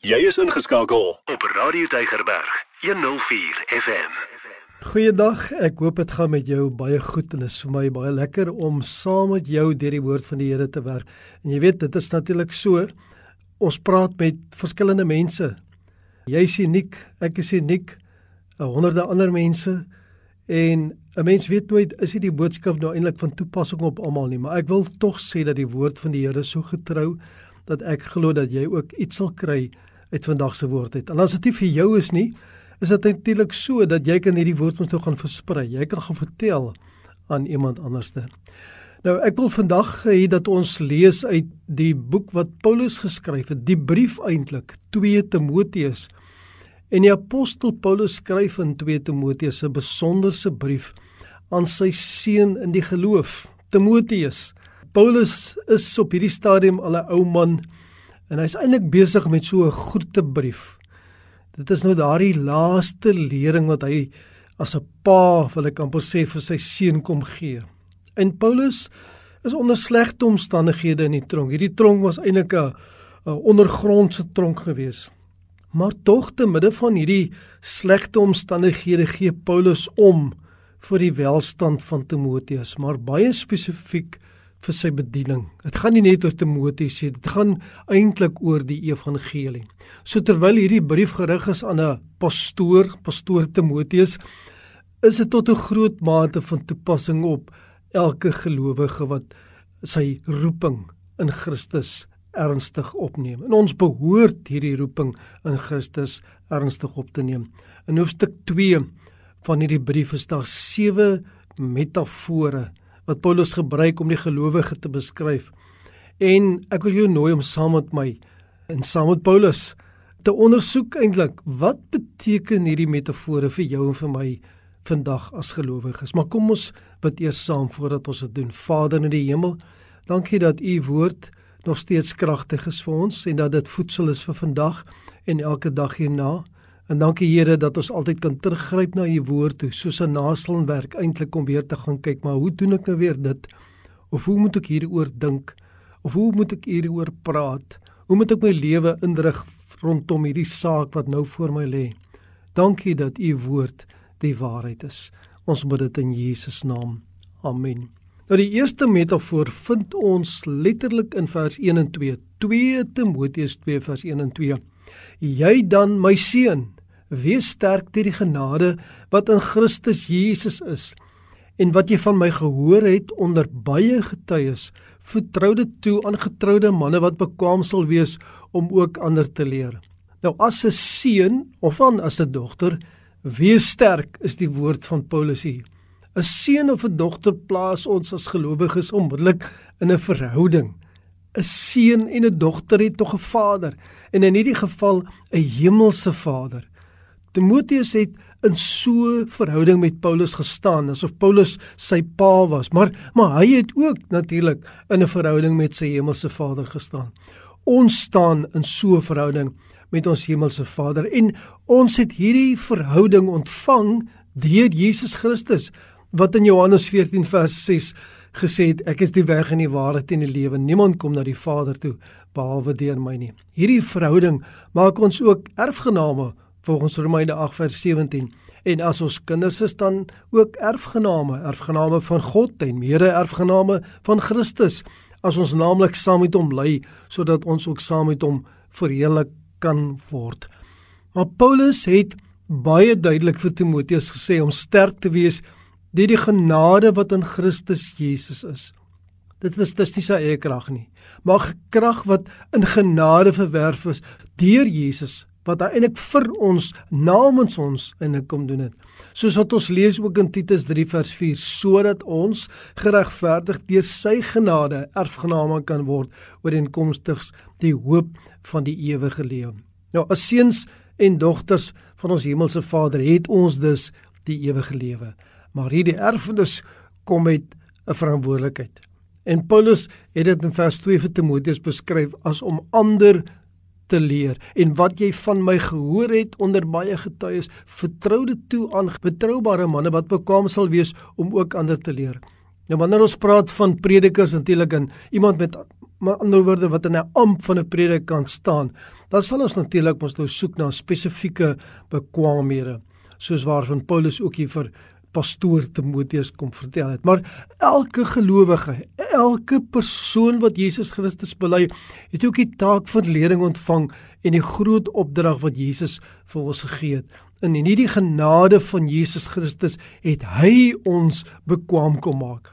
Jy is ingeskakel op Radio Deigerberg 104 FM. Goeiedag. Ek hoop dit gaan met jou baie goed en dit is vir my baie lekker om saam met jou deur die woord van die Here te werk. En jy weet, dit is natuurlik so. Ons praat met verskillende mense. Jy's uniek, ek is uniek, honderde ander mense en 'n mens weet nooit is dit die boodskap nou eintlik van toepassing op almal nie, maar ek wil tog sê dat die woord van die Here so getrou dat ek glo dat jy ook iets sal kry uit vandag se woord uit. En as dit nie vir jou is nie, is dit eintlik so dat jy kan hierdie woord moet nou gaan versprei. Jy kan gaan vertel aan iemand anderste. Nou ek wil vandag hê dat ons lees uit die boek wat Paulus geskryf het, die brief eintlik 2 Timoteus. En die apostel Paulus skryf in 2 Timoteus 'n besonderse brief aan sy seun in die geloof, Timoteus. Paulus is op hierdie stadium al 'n ou man En hy's eintlik besig met so 'n groetebrief. Dit is nou daardie laaste lering wat hy as 'n pa, wil ek amper sê, vir sy seun kom gee. En Paulus is onder slegte omstandighede in die tronk. Hierdie tronk was eintlik 'n ondergrondse tronk gewees. Maar tog te midde van hierdie slegte omstandighede gee Paulus om vir die welstand van Timoteus, maar baie spesifiek vir sy bediening. Dit gaan nie net oor Timoteus nie, dit gaan eintlik oor die evangelie. So terwyl hierdie brief gerig is aan 'n pastoor, pastoor Timoteus, is dit tot 'n groot mate van toepassing op elke gelowige wat sy roeping in Christus ernstig opneem. En ons behoort hierdie roeping in Christus ernstig op te neem. In hoofstuk 2 van hierdie brief is daar sewe metafore wat Paulus gebruik om die gelowige te beskryf. En ek wil jou nooi om saam met my en saam met Paulus te ondersoek eintlik wat beteken hierdie metafore vir jou en vir my vandag as gelowiges. Maar kom ons bid eers saam voordat ons dit doen. Vader in die hemel, dankie dat u woord nog steeds kragtig is vir ons en dat dit voedsel is vir vandag en elke dag hierna. En dankie Here dat ons altyd kan teruggryp na u woord toe, soos 'n naselwerk eintlik om weer te gaan kyk, maar hoe doen ek nou weer dit? Of hoe moet ek hieroor dink? Of hoe moet ek hieroor praat? Hoe moet ek my lewe indrig rondom hierdie saak wat nou voor my lê? Dankie dat u woord die waarheid is. Ons bid dit in Jesus naam. Amen. Nou die eerste metafoor vind ons letterlik in vers 1 en 2. 2 Timoteus 2 vers 1 en 2. Jy dan my seun Wees sterk deur die genade wat in Christus Jesus is en wat jy van my gehoor het onder baie getuies. Vertrou dit toe aan getroude manne wat bekwam sal wees om ook ander te leer. Nou as 'n seun of dan as 'n dogter, wees sterk is die woord van Paulus hier. 'n Seun of 'n dogter plaas ons as gelowiges onmiddellik in 'n verhouding. 'n Seun en 'n dogter het tog 'n vader en in hierdie geval 'n hemelse vader. Timoteus het in so verhouding met Paulus gestaan asof Paulus sy pa was, maar maar hy het ook natuurlik in 'n verhouding met sy hemelse Vader gestaan. Ons staan in so 'n verhouding met ons hemelse Vader en ons het hierdie verhouding ontvang deur Jesus Christus wat in Johannes 14 vers 6 gesê het ek is die weg en die waarheid en die lewe niemand kom na die Vader toe behalwe deur my nie. Hierdie verhouding maak ons ook erfgename volgens Romeine 8 vers 17. En as ons kinders is dan ook erfgename, erfgename van God en mede-erfgename van Christus, as ons naamlik saam met hom ly, sodat ons ook saam met hom verheerlik kan word. Maar Paulus het baie duidelik vir Timoteus gesê om sterk te wees deur die genade wat in Christus Jesus is. Dit is dis nie sy eie krag nie, maar krag wat in genade verwerf is deur Jesus wat hy eintlik vir ons namens ons ek kom doen dit. Soos wat ons lees ook in Titus 3 vers 4 sodat ons geregverdig deur sy genade erfgename kan word ooreenkomstig die hoop van die ewige lewe. Nou as seuns en dogters van ons hemelse Vader het ons dus die ewige lewe. Maar hierdie erfenis kom met 'n verantwoordelikheid. En Paulus het dit in vers 2 vir Timoteus beskryf as om ander te leer en wat jy van my gehoor het onder baie getuies vertrou dit toe aan betroubare manne wat bekwam sal wees om ook ander te leer. Nou wanneer ons praat van predikers natuurlik en iemand met maar ander woorde wat in 'n amp van 'n predikant staan, dan sal ons natuurlik mos nou soek na spesifieke bekwamehede, soos waarvan Paulus ook hier vir pastoor Timoteus kom vertel het. Maar elke gelowige, elke persoon wat Jesus Christus bely, het ook die taak van leiding ontvang en die groot opdrag wat Jesus vir ons gegee het. En in hierdie genade van Jesus Christus het hy ons bekwam kom maak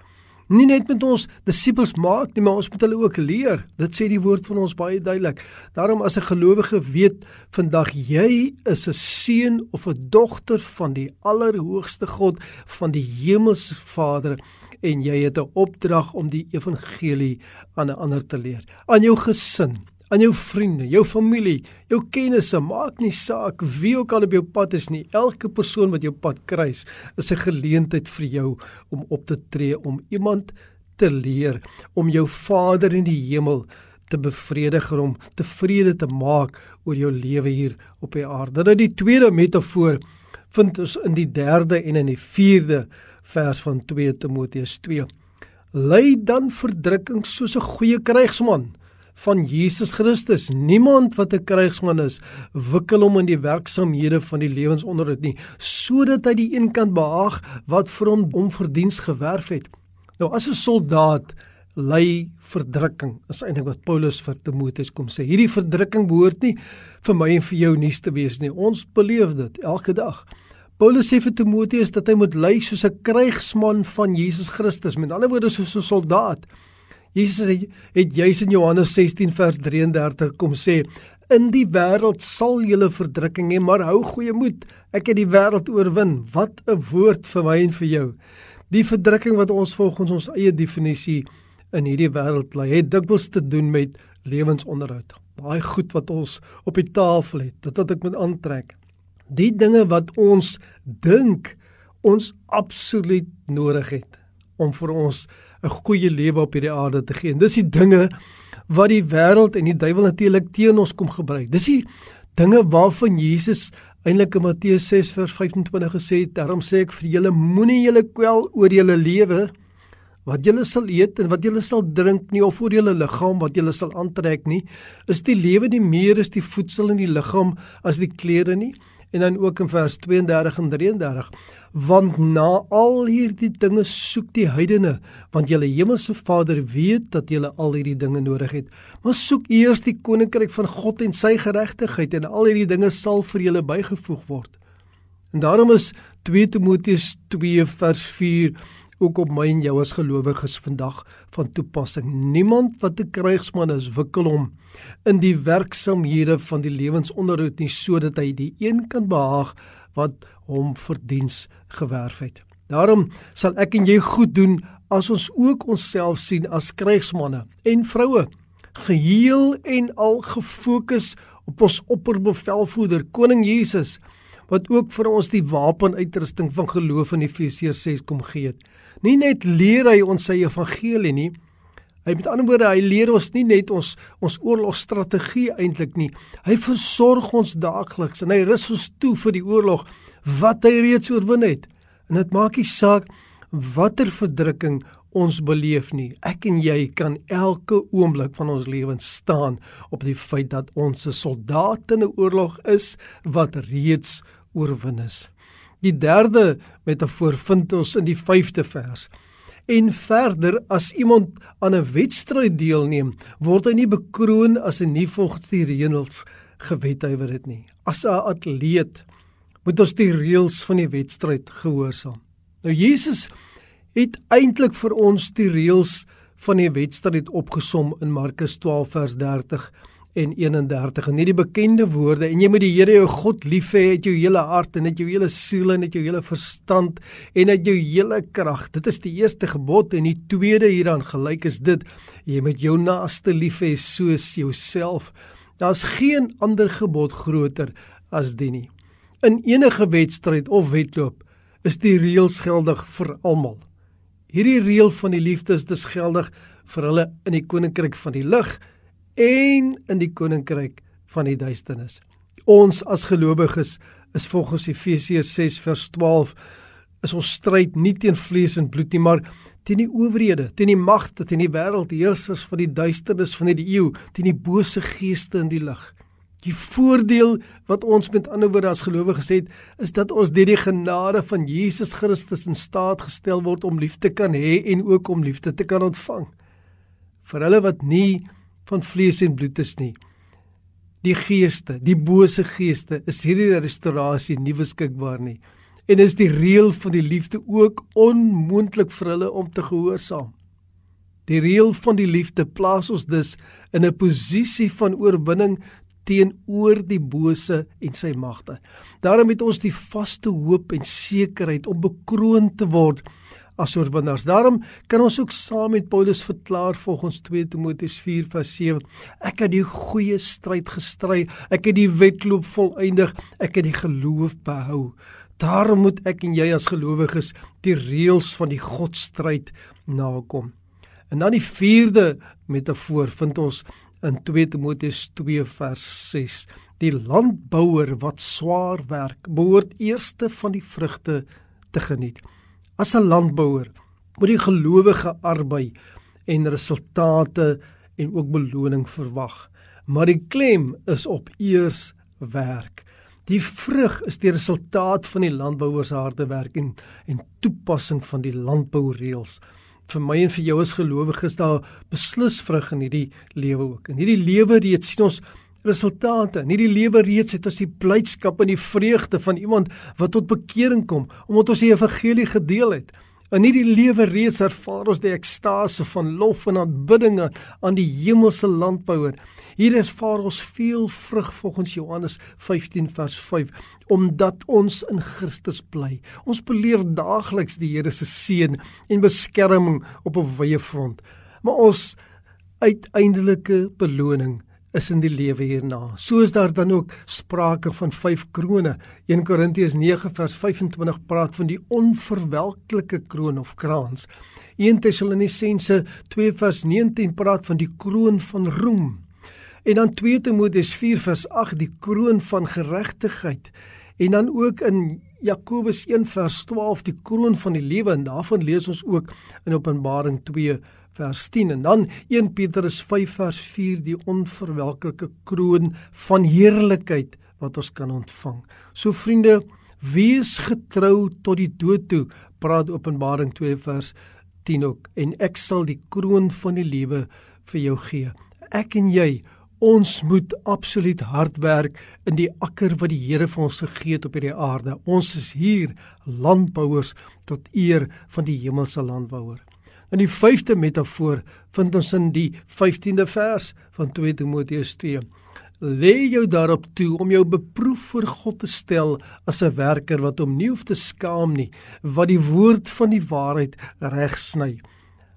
nie net met ons disippels maak nie, maar ons moet hulle ook leer. Dit sê die woord van ons baie duidelik. Daarom as 'n gelowige weet vandag jy is 'n seun of 'n dogter van die Allerhoogste God, van die Hemelse Vader en jy het 'n opdrag om die evangelie aan 'n ander te leer. Aan jou gesin, aan jou vriende, jou familie, jou kennisse, maak nie saak wie ook al op jou pad is nie. Elke persoon wat jou pad kruis, is 'n geleentheid vir jou om op te tree om iemand te leer om jou Vader in die hemel te bevredig en om tevrede te maak oor jou lewe hier op die aarde. Nou die tweede metafoor vind ons in die 3de en in die 4de vers van 2 Timoteus 2. Lei dan verdrukking soos 'n goeie krygsman van Jesus Christus. Niemand wat 'n krygsman is, wikkel hom in die werksamehede van die lewensonderhoud nie, sodat hy die een kant behaag wat vir hom onverdiens gewerf het. Nou as 'n soldaat ly verdrukking, is eintlik wat Paulus vir Timoteus kom sê. Hierdie verdrukking behoort nie vir my en vir jou nuus te wees nie. Ons beleef dit elke dag. Paulus sê vir Timoteus dat hy moet ly soos 'n krygsman van Jesus Christus, met ander woorde soos 'n soldaat. Jesus het, het juis in Johannes 16 vers 33 kom sê in die wêreld sal julle verdrukking hê maar hou goeie moed. Ek het die wêreld oorwin. Wat 'n woord vir my en vir jou. Die verdrukking wat ons volgens ons eie definisie in hierdie wêreld lê het dikwels te doen met lewensonderhoud. Baie goed wat ons op die tafel het dit wat ek moet aantrek. Die dinge wat ons dink ons absoluut nodig het om vir ons 'n goeie lewe op hierdie aarde te gee. En dis die dinge wat die wêreld en die duiwel natuurlik teen ons kom gebruik. Dis die dinge waarvan Jesus eintlik in Matteus 6 vers 25 gesê het, daarom sê ek vir julle moenie julle kwel oor julle lewe wat julle sal eet en wat julle sal drink nie of oor julle liggaam wat julle sal aantrek nie. Is die lewe nie meer as die voedsel in die liggaam as die klere nie? En dan ook in vers 32 en 33 want na al hierdie dinge soek die heidene want julle hemelse Vader weet dat julle al hierdie dinge nodig het. Maar soek eers die koninkryk van God en sy geregtigheid en al hierdie dinge sal vir julle bygevoeg word. En daarom is 2 Timoteus 2 vers 4 ook op my en jou as gelowiges vandag van toepassing. Niemand wat 'n krygsman is wikkel hom in die werksamehede van die lewensonderhoud nie sodat hy die een kan behaag wat hom vir diens gewerf het. Daarom sal ek en jy goed doen as ons ook onsself sien as krygsmanne en vroue, geheel en al gefokus op ons opperbevelvoerder koning Jesus wat ook vir ons die wapenuitrusting van geloof in Efesiërs 6 kom gee het. Nie net leer hy ons sy evangelie nie, Hy met ander woorde, hy leer ons nie net ons ons oorlogstrategie eintlik nie. Hy versorg ons daagliks en hy rus ons toe vir die oorlog wat hy reeds oorwin het. En dit maak nie saak watter verdrukking ons beleef nie. Ek en jy kan elke oomblik van ons lewens staan op die feit dat ons 'n soldaat in 'n oorlog is wat reeds oorwin is. Die derde metafoor vind ons in die 5de vers. En verder as iemand aan 'n wedstryd deelneem, word hy nie bekroon as hy nie volgens die reëls gewethuiwer het nie. As 'n atleet moet ons die reëls van die wedstryd gehoorsaam. Nou Jesus het eintlik vir ons die reëls van die wedstryd opgesom in Markus 12 vers 30 en 31 en hierdie bekende woorde en jy moet die Here jou God lief hê uit jou hele hart en uit jou hele siel en uit jou hele verstand en uit jou hele krag. Dit is die eerste gebod en die tweede hieraan gelyk is dit jy moet jou naaste lief hê soos jouself. Daar's geen ander gebod groter as dit nie. In enige wedstryd of wedloop is die reëls geldig vir almal. Hierdie reël van die liefde is dus geldig vir hulle in die koninkryk van die lig en in die koninkryk van die duisternis. Ons as gelowiges is volgens Efesiërs 6 vers 12 is ons stryd nie teen vlees en bloed nie, maar teen die owerhede, teen die magte, teen die wêreldheersers van die duisternis van hierdie eeu, teen die bose geeste in die lig. Die voordeel wat ons met ander woorde as gelowiges het, is dat ons deur die genade van Jesus Christus in staat gestel word om liefde kan hê en ook om liefde te kan ontvang. Vir hulle wat nie van vlees en bloed is nie. Die geeste, die bose geeste, is hierdie restaurasie nie beskikbaar nie en is die reël van die liefde ook onmoontlik vir hulle om te gehoorsaam. Die reël van die liefde plaas ons dus in 'n posisie van oorwinning teenoor die bose en sy magte. Daarom het ons die vaste hoop en sekerheid om bekroon te word as oorwinnaars. Daarom kan ons ook saam met Paulus verklaar volgens 2 Timoteus 4:7, ek het die goeie stryd gestry, ek het die wedloop volëindig, ek het die geloof behou. Daarom moet ek en jy as gelowiges die reëls van die Godstryd nakom. En dan die vierde metafoor vind ons in 2 Timoteus 2 vers 6. Die landbouer wat swaar werk, behoort eerste van die vrugte te geniet. As 'n landbouer moet die gelowige arbei en resultate en ook beloning verwag. Maar die klem is op eers werk. Die vrug is die resultaat van die landbouers harde werk en en toepassing van die landboureëls. Vir my en vir jou as gelowiges daar beslis vrug in hierdie lewe ook. In hierdie lewe reeds sien ons resultate. In hierdie lewe reeds het ons die blydskap en die vreugde van iemand wat tot bekering kom omdat ons die evangelie gedeel het. In hierdie lewe reeds ervaar ons die ekstase van lof en aanbidding aan die hemelse landbouer. Hier is vir ons veel vrug volgens Johannes 15 vers 5 omdat ons in Christus bly. Ons beleef daagliks die Here se seën en beskerming op 'n wye front. Maar ons uiteindelike beloning is in die lewe hierna. So is daar dan ook sprake van vyf krone. 1 Korintiërs 9 vers 25 praat van die onverwelklike kroon of kraans. 1 Tessalonisense 2 vers 19 praat van die kroon van roem. En dan 2 Timoteus 4 vers 8 die kroon van geregtigheid. En dan ook in Jakobus 1 vers 12 die kroon van die lewe en daarvan lees ons ook in Openbaring 2 vers 10 en dan 1 Petrus 5 vers 4 die onverwelklike kroon van heerlikheid wat ons kan ontvang. So vriende, wees getrou tot die dood toe. Praat Openbaring 2 vers 10 ook en ek sal die kroon van die lewe vir jou gee. Ek en jy Ons moet absoluut hard werk in die akker wat die Here vir ons gegee het op hierdie aarde. Ons is hier landbouers tot eer van die hemelse landbouer. In die 5de metafoor vind ons in die 15de vers van 2 Timoteus 2. Lê jou daarop toe om jou beproef vir God te stel as 'n werker wat hom nie hoef te skaam nie, wat die woord van die waarheid regsny.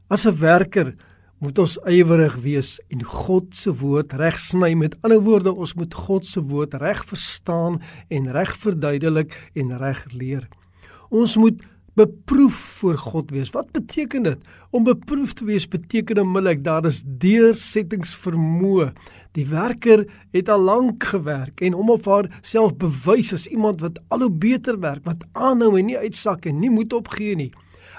As 'n werker moet ons ywerig wees en God se woord reg sny. Met ander woorde, ons moet God se woord reg verstaan en reg verduidelik en reg leer. Ons moet beproef voor God wees. Wat beteken dit? Om beproef te wees beteken onmiddellik daar is deursettingsvermoë. Die werker het al lank gewerk en hom of haar self bewys as iemand wat al hoe beter werk, wat aanhou en nie uitsak en nie moet opgee nie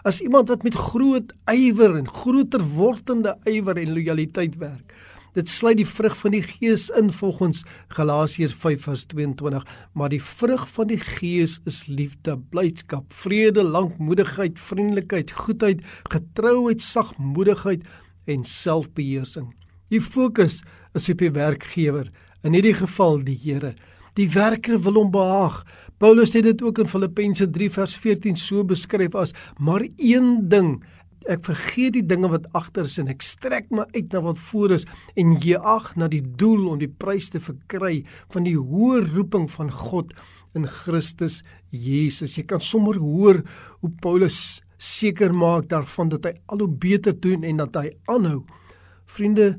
as iemand wat met groot ywer en groter wordende ywer en lojaliteit werk. Dit sluit die vrug van die Gees in volgens Galasiërs 5:22, maar die vrug van die Gees is liefde, blydskap, vrede, lankmoedigheid, vriendelikheid, goedheid, getrouheid, sagmoedigheid en selfbeheersing. Die fokus is op die werkgewer, in hierdie geval die Here. Die werker wil hom behaag. Paulus het dit ook in Filippense 3 vers 14 so beskryf as maar een ding ek vergeet die dinge wat agter is en ek strek my uit na wat voor is en gee ag na die doel om die prys te verkry van die hoë roeping van God in Christus Jesus. Jy kan sommer hoor hoe Paulus seker maak daarvan dat hy al hoe beter doen en dat hy aanhou. Vriende,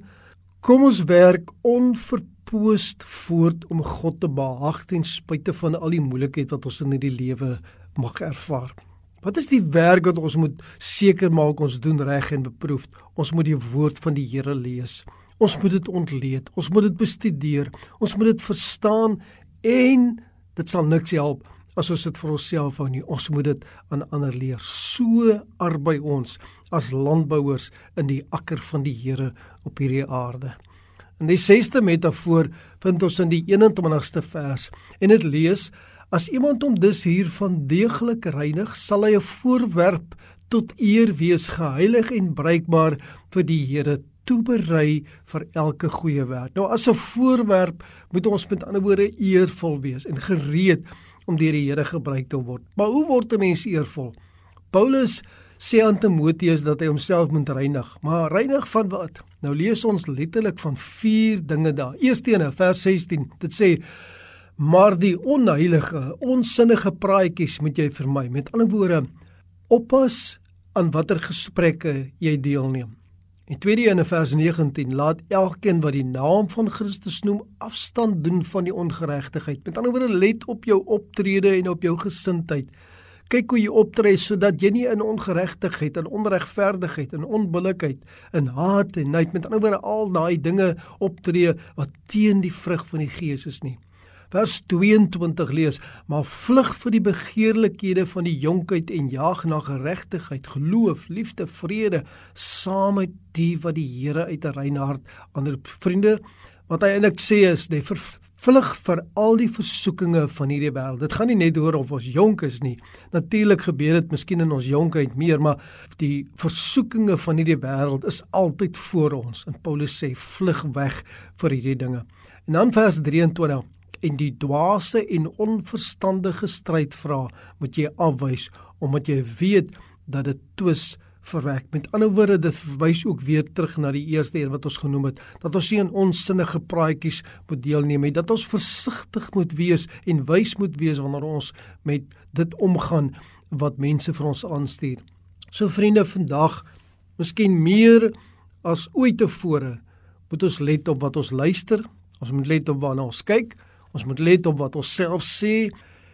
kom ons werk onver poost voort om God te behaag ten spyte van al die moeilikheid wat ons in hierdie lewe mag ervaar. Wat is die werk wat ons moet seker maak ons doen reg en beproef? Ons moet die woord van die Here lees. Ons moet dit ontleed. Ons moet dit bestudeer. Ons moet dit verstaan en dit sal niks help as ons dit vir onsself hou nie. Ons moet dit aan ander leer. So arbei ons as landbouers in die akker van die Here op hierdie aarde. In die 6ste metafoor vind ons in die 21ste vers en dit lees as iemand hom dus hiervan deeglik reinig, sal hy 'n voorwerp tot eer wees geheilig en bruikbaar vir die Here toeberei vir elke goeie werk. Nou as 'n voorwerp moet ons met ander woorde eervol wees en gereed om deur die Here gebruik te word. Maar hoe word 'n mens eervol? Paulus sê aan Timoteus dat hy homself moet reinig. Maar reinig van wat? Nou lees ons letterlik van vier dinge daar. Eerstene vers 16. Dit sê maar die onheilige, onsinnige praatjies moet jy vermy. Met ander woorde, oppas aan watter gesprekke jy deelneem. In tweede in vers 19 laat elkeen wat die naam van Christus noem afstand doen van die ongeregtigheid. Met ander woorde let op jou optrede en op jou gesindheid. Kyk hoe jy optree sodat jy nie in ongeregtigheid en onregverdigheid en onbillikheid en haat en nait met ander woorde al daai dinge optree wat teen die vrug van die Gees is nie vers 22 lees, maar vlug vir die begeerlikhede van die jonkheid en jaag na geregtigheid, geloof, liefde, vrede saam met die wat die Here uit 'n rein hart ander vriende wat hy eintlik sê is, nee, vervlug vir al die versoekinge van hierdie wêreld. Dit gaan nie net oor of ons jonk is nie. Natuurlik gebeur dit miskien in ons jonkheid meer, maar die versoekinge van hierdie wêreld is altyd voor ons. En Paulus sê vlug weg vir hierdie dinge. En dan vers 23 en die dwaase en onverstandige stryd vra, moet jy afwys omdat jy weet dat dit twis verwek. Met ander woorde, dit verwys ook weer terug na die eerste een wat ons genoem het, dat ons nie in onsinnige praatjies moet deelneem nie, dat ons versigtig moet wees en wys moet wees wanneer ons met dit omgaan wat mense vir ons aanstuur. So vriende, vandag, miskien meer as ooit tevore, moet ons let op wat ons luister, ons moet let op waarna ons kyk, Ons moet let op wat ons self sê,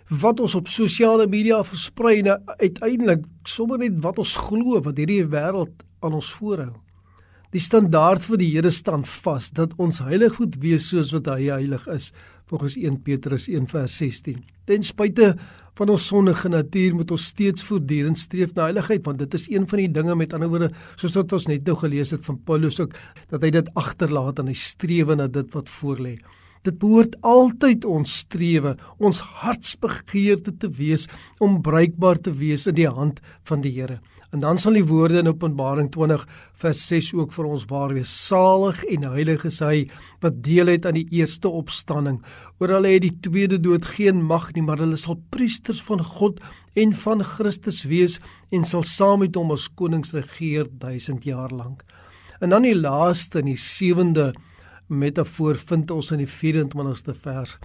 wat ons op sosiale media versprei en uiteindelik sommer net wat ons glo wat hierdie wêreld aan ons voorhou. Die standaard vir die Here staan vas dat ons heilig moet wees soos wat hy heilig is, volgens 1 Petrus 1:16. Ten spyte van ons sondige natuur moet ons steeds voortdurend streef na heiligheid want dit is een van die dinge met ander woorde soos wat ons net nou gelees het van Paulus ook dat hy dit agterlaat en hy streef na dit wat voorlê. Dit behoort altyd ons strewe, ons hartsbegeerte te wees om bruikbaar te wees in die hand van die Here. En dan sal die woorde in Openbaring 20 vers 6 ook vir ons waar wees. Salig en heilig is hy wat deel het aan die eerste opstanding. Oor hulle het die tweede dood geen mag nie, maar hulle sal priesters van God en van Christus wees en sal saam met hom as konings regeer 1000 jaar lank. En dan die laaste en die sewende metafoor vind ons in die 24ste vers.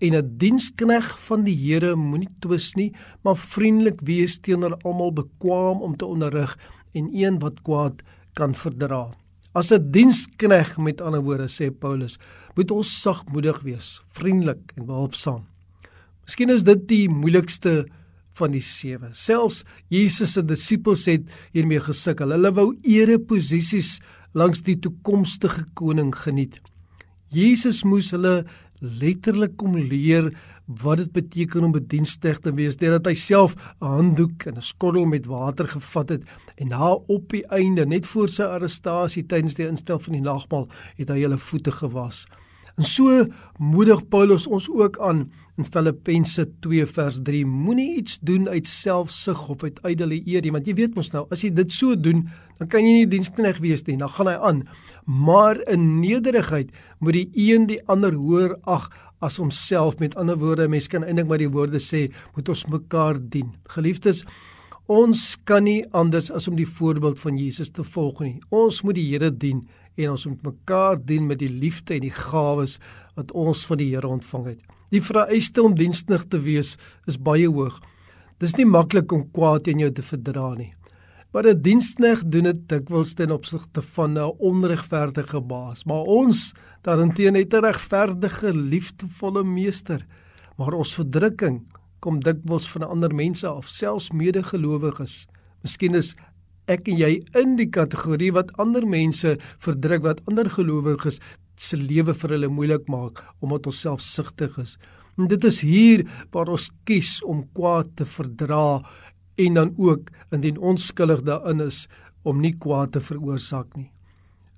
En 'n dienskneg van die Here moenie twis nie, maar vriendelik wees teenoor almal, bekwaam om te onderrig en een wat kwaad kan verdra. As 'n dienskneg met ander woorde sê Paulus, moet ons sagmoedig wees, vriendelik en behulpsaam. Miskien is dit die moeilikste van die sewe. Selfs Jesus se disippels het hiermee gesukkel. Hulle wou ereposisies langs die toekomstige koning geniet. Jesus moes hulle letterlik kom leer wat dit beteken om bedienstig te wees, deurdat hy self 'n handdoek en 'n skottel met water gevat het en na op die einde, net voor sy arrestasie tydens die instel van die nagmaal, het hy hulle voete gewas. En so moedig Paulus ons ook aan in Filippense 2 vers 3 moenie iets doen uit selfsug of uit ydelle eer nie want jy weet mos nou as jy dit so doen dan kan jy nie dienskneg wees nie. Dan gaan hy aan maar in nederigheid moet die een die ander hoër ag as homself. Met ander woorde mense kan eintlik maar die woorde sê moet ons mekaar dien. Geliefdes ons kan nie anders as om die voorbeeld van Jesus te volg nie. Ons moet die Here dien en ons moet mekaar dien met die liefde en die gawes wat ons van die Here ontvang het Die vereiste om dienstig te wees is baie hoog. Dis nie maklik om kwaad teen jou te verdra nie. Maar 'n dienskneg doen dit dikwels ten opsigte van 'n onregverdige baas, maar ons daarenteen het 'n regverdige, liefdevolle meester. Maar ons verdrukking kom dikwels van ander mense af, selfs medegelowiges. Miskien is ek en jy in die kategorie wat ander mense verdruk, wat ander gelowiges se lewe vir hulle moeilik maak omdat ons selfsugtig is. En dit is hier waar ons kies om kwaad te verdra en dan ook indien onskuldig daarin is om nie kwaad te veroorsaak nie.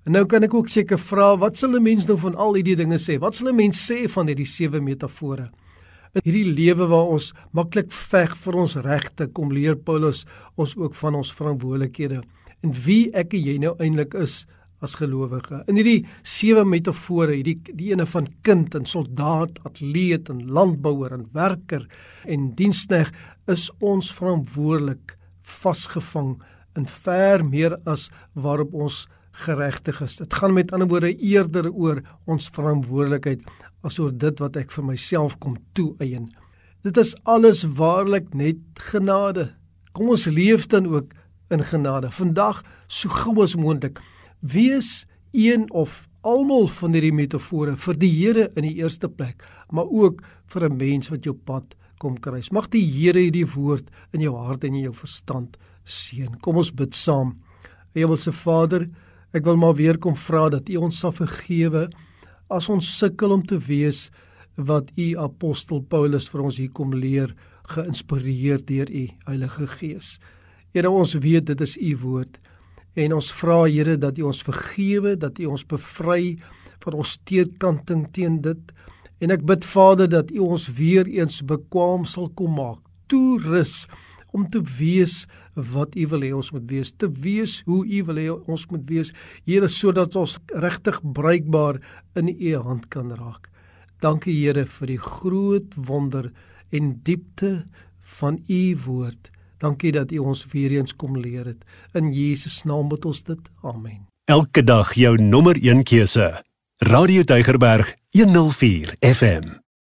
En nou kan ek ook seker vra, wat sal 'n mens nou van al hierdie dinge sê? Wat sal 'n mens sê van hierdie sewe metafore? In hierdie lewe waar ons maklik veg vir ons regte, kom leer Paulus ons ook van ons verantwoordelikhede en wie ek en jy nou eintlik is as gelowige. In hierdie sewe metafore, hierdie die ene van kind en soldaat, atleet en landbouer en werker en dienskneg is ons verantwoordelik vasgevang in ver meer as waarop ons geregtig is. Dit gaan met ander woorde eerder oor ons verantwoordelikheid as oor dit wat ek vir myself kom toeëien. Dit is alles waarlik net genade. Kom ons leef dan ook in genade. Vandag so gou as moontlik wees een of almal van hierdie metafore vir die Here in die eerste plek, maar ook vir 'n mens wat jou pad kom kruis. Mag die Here hierdie woord in jou hart en in jou verstand seën. Kom ons bid saam. Hemelse Vader, ek wil maar weer kom vra dat U ons sal vergewe as ons sukkel om te wees wat U apostel Paulus vir ons hier kom leer, geïnspireer deur U Heilige Gees. Here, ons weet dit is U woord en ons vra Here dat U ons vergewe, dat U ons bevry van ons teekanting teen dit. En ek bid Vader dat U ons weer eens bekwam sal kom maak. Toerus om te wees wat U wil hê ons moet wees, te wees hoe U wil hê ons moet wees, Here, sodat ons regtig bruikbaar in U hand kan raak. Dankie Here vir die groot wonder en diepte van U woord. Dankie dat U ons weer eens kom leer het. In Jesus naam bid ons dit. Amen. Elke dag jou nommer 1 keuse. Radio Deugerberg 104 FM.